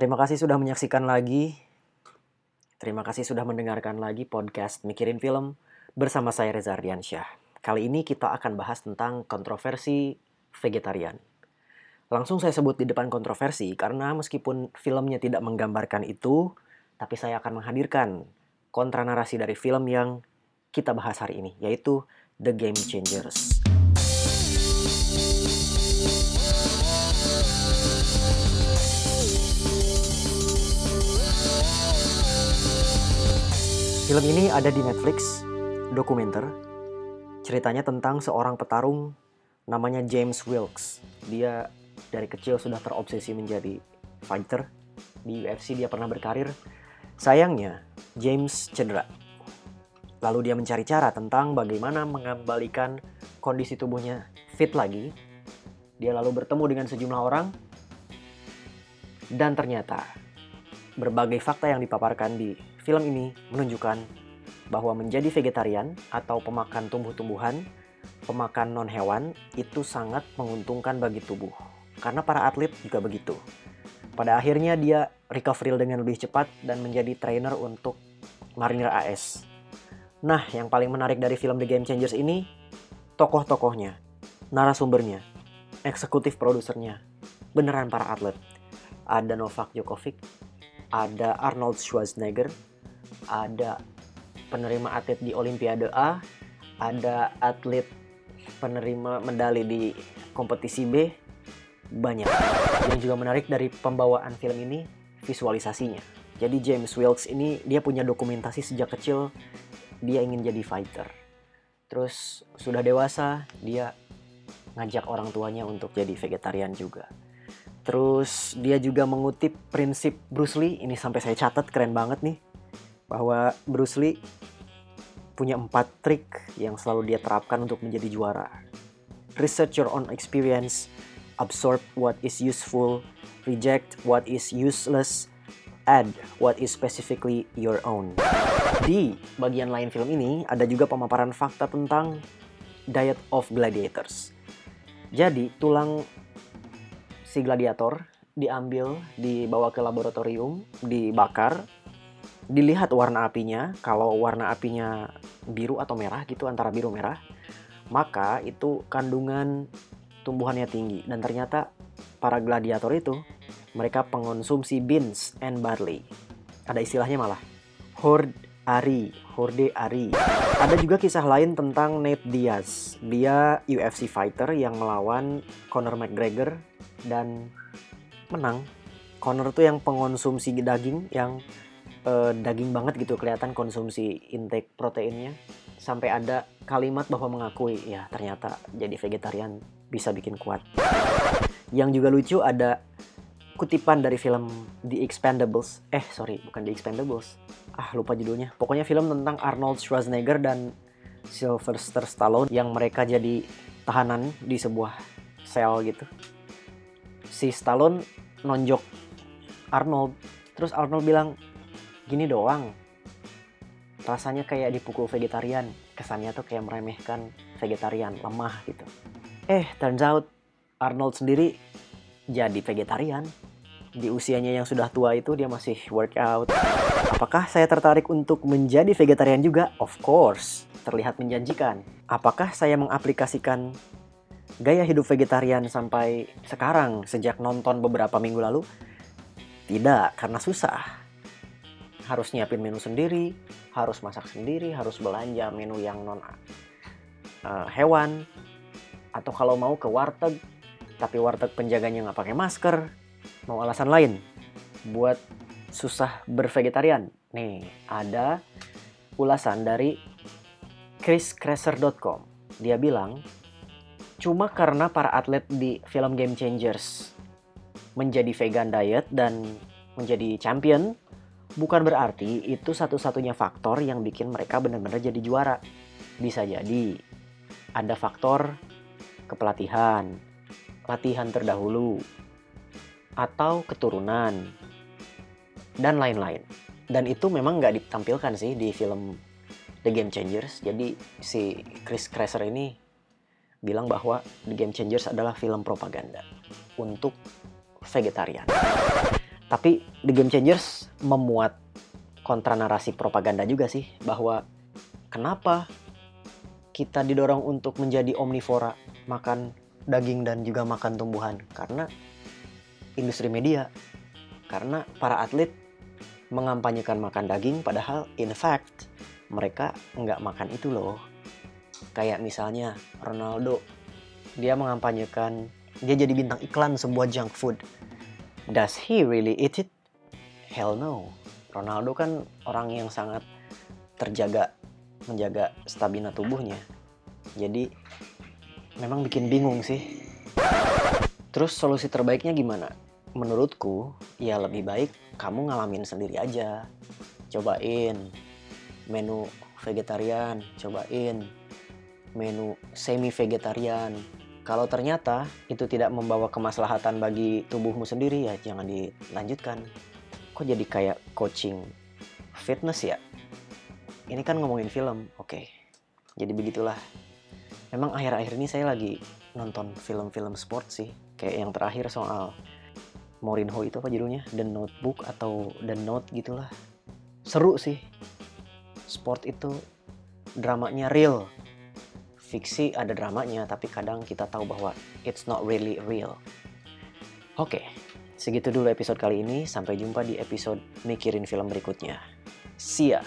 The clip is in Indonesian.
Terima kasih sudah menyaksikan lagi. Terima kasih sudah mendengarkan lagi podcast Mikirin Film bersama saya Reza Ardiansyah. Kali ini kita akan bahas tentang kontroversi vegetarian. Langsung saya sebut di depan kontroversi karena meskipun filmnya tidak menggambarkan itu, tapi saya akan menghadirkan kontra narasi dari film yang kita bahas hari ini, yaitu The Game Changers. Film ini ada di Netflix, dokumenter. Ceritanya tentang seorang petarung namanya James Wilkes. Dia dari kecil sudah terobsesi menjadi fighter. Di UFC dia pernah berkarir. Sayangnya, James cedera. Lalu dia mencari cara tentang bagaimana mengembalikan kondisi tubuhnya fit lagi. Dia lalu bertemu dengan sejumlah orang. Dan ternyata, berbagai fakta yang dipaparkan di film ini menunjukkan bahwa menjadi vegetarian atau pemakan tumbuh-tumbuhan, pemakan non-hewan itu sangat menguntungkan bagi tubuh. Karena para atlet juga begitu. Pada akhirnya dia recovery dengan lebih cepat dan menjadi trainer untuk Marinir AS. Nah, yang paling menarik dari film The Game Changers ini, tokoh-tokohnya, narasumbernya, eksekutif produsernya, beneran para atlet. Ada Novak Djokovic, ada Arnold Schwarzenegger, ada penerima atlet di Olimpiade A, ada atlet penerima medali di kompetisi B, banyak. Yang juga menarik dari pembawaan film ini, visualisasinya. Jadi James Wilkes ini dia punya dokumentasi sejak kecil dia ingin jadi fighter. Terus sudah dewasa dia ngajak orang tuanya untuk jadi vegetarian juga. Terus dia juga mengutip prinsip Bruce Lee, ini sampai saya catat keren banget nih bahwa Bruce Lee punya empat trik yang selalu dia terapkan untuk menjadi juara. Research your own experience, absorb what is useful, reject what is useless, add what is specifically your own. Di bagian lain film ini ada juga pemaparan fakta tentang diet of gladiators. Jadi tulang si gladiator diambil, dibawa ke laboratorium, dibakar, dilihat warna apinya, kalau warna apinya biru atau merah gitu antara biru merah, maka itu kandungan tumbuhannya tinggi dan ternyata para gladiator itu mereka pengonsumsi beans and barley. Ada istilahnya malah horde ari, horde ari. Ada juga kisah lain tentang Nate Diaz. Dia UFC fighter yang melawan Conor McGregor dan menang. Conor tuh yang pengonsumsi daging yang uh, daging banget gitu kelihatan konsumsi intake proteinnya sampai ada kalimat bahwa mengakui ya ternyata jadi vegetarian bisa bikin kuat. Yang juga lucu ada kutipan dari film The Expendables. Eh sorry bukan The Expendables. Ah lupa judulnya. Pokoknya film tentang Arnold Schwarzenegger dan Sylvester Stallone yang mereka jadi tahanan di sebuah sel gitu. Si Stallone nonjok Arnold. Terus Arnold bilang, gini doang rasanya kayak dipukul vegetarian kesannya tuh kayak meremehkan vegetarian lemah gitu. Eh turns out Arnold sendiri jadi vegetarian. Di usianya yang sudah tua itu dia masih workout. Apakah saya tertarik untuk menjadi vegetarian juga? Of course terlihat menjanjikan. Apakah saya mengaplikasikan gaya hidup vegetarian sampai sekarang sejak nonton beberapa minggu lalu tidak karena susah harus nyiapin menu sendiri, harus masak sendiri, harus belanja menu yang non uh, hewan, atau kalau mau ke warteg, tapi warteg penjaganya nggak pakai masker, mau alasan lain buat susah bervegetarian. Nih, ada ulasan dari chriscresser.com. Dia bilang, cuma karena para atlet di film Game Changers menjadi vegan diet dan menjadi champion, bukan berarti itu satu-satunya faktor yang bikin mereka benar-benar jadi juara. Bisa jadi ada faktor kepelatihan, latihan terdahulu, atau keturunan, dan lain-lain. Dan itu memang nggak ditampilkan sih di film The Game Changers. Jadi si Chris Kresser ini bilang bahwa The Game Changers adalah film propaganda untuk vegetarian. Tapi The Game Changers memuat kontra narasi propaganda juga sih bahwa kenapa kita didorong untuk menjadi omnivora, makan daging dan juga makan tumbuhan karena industri media. Karena para atlet mengampanyekan makan daging padahal in fact mereka nggak makan itu loh. Kayak misalnya Ronaldo, dia mengampanyekan dia jadi bintang iklan sebuah junk food. Does he really eat it? Hell no. Ronaldo kan orang yang sangat terjaga menjaga stamina tubuhnya. Jadi memang bikin bingung sih. Terus solusi terbaiknya gimana? Menurutku ya lebih baik kamu ngalamin sendiri aja. Cobain menu vegetarian, cobain menu semi vegetarian. Kalau ternyata itu tidak membawa kemaslahatan bagi tubuhmu sendiri ya jangan dilanjutkan. Kok jadi kayak coaching fitness ya? ini kan ngomongin film, oke. Jadi begitulah. Memang akhir-akhir ini saya lagi nonton film-film sport sih. Kayak yang terakhir soal Mourinho itu apa judulnya? The Notebook atau The Note gitulah. Seru sih. Sport itu dramanya real. Fiksi ada dramanya, tapi kadang kita tahu bahwa it's not really real. Oke, segitu dulu episode kali ini. Sampai jumpa di episode mikirin film berikutnya. See ya!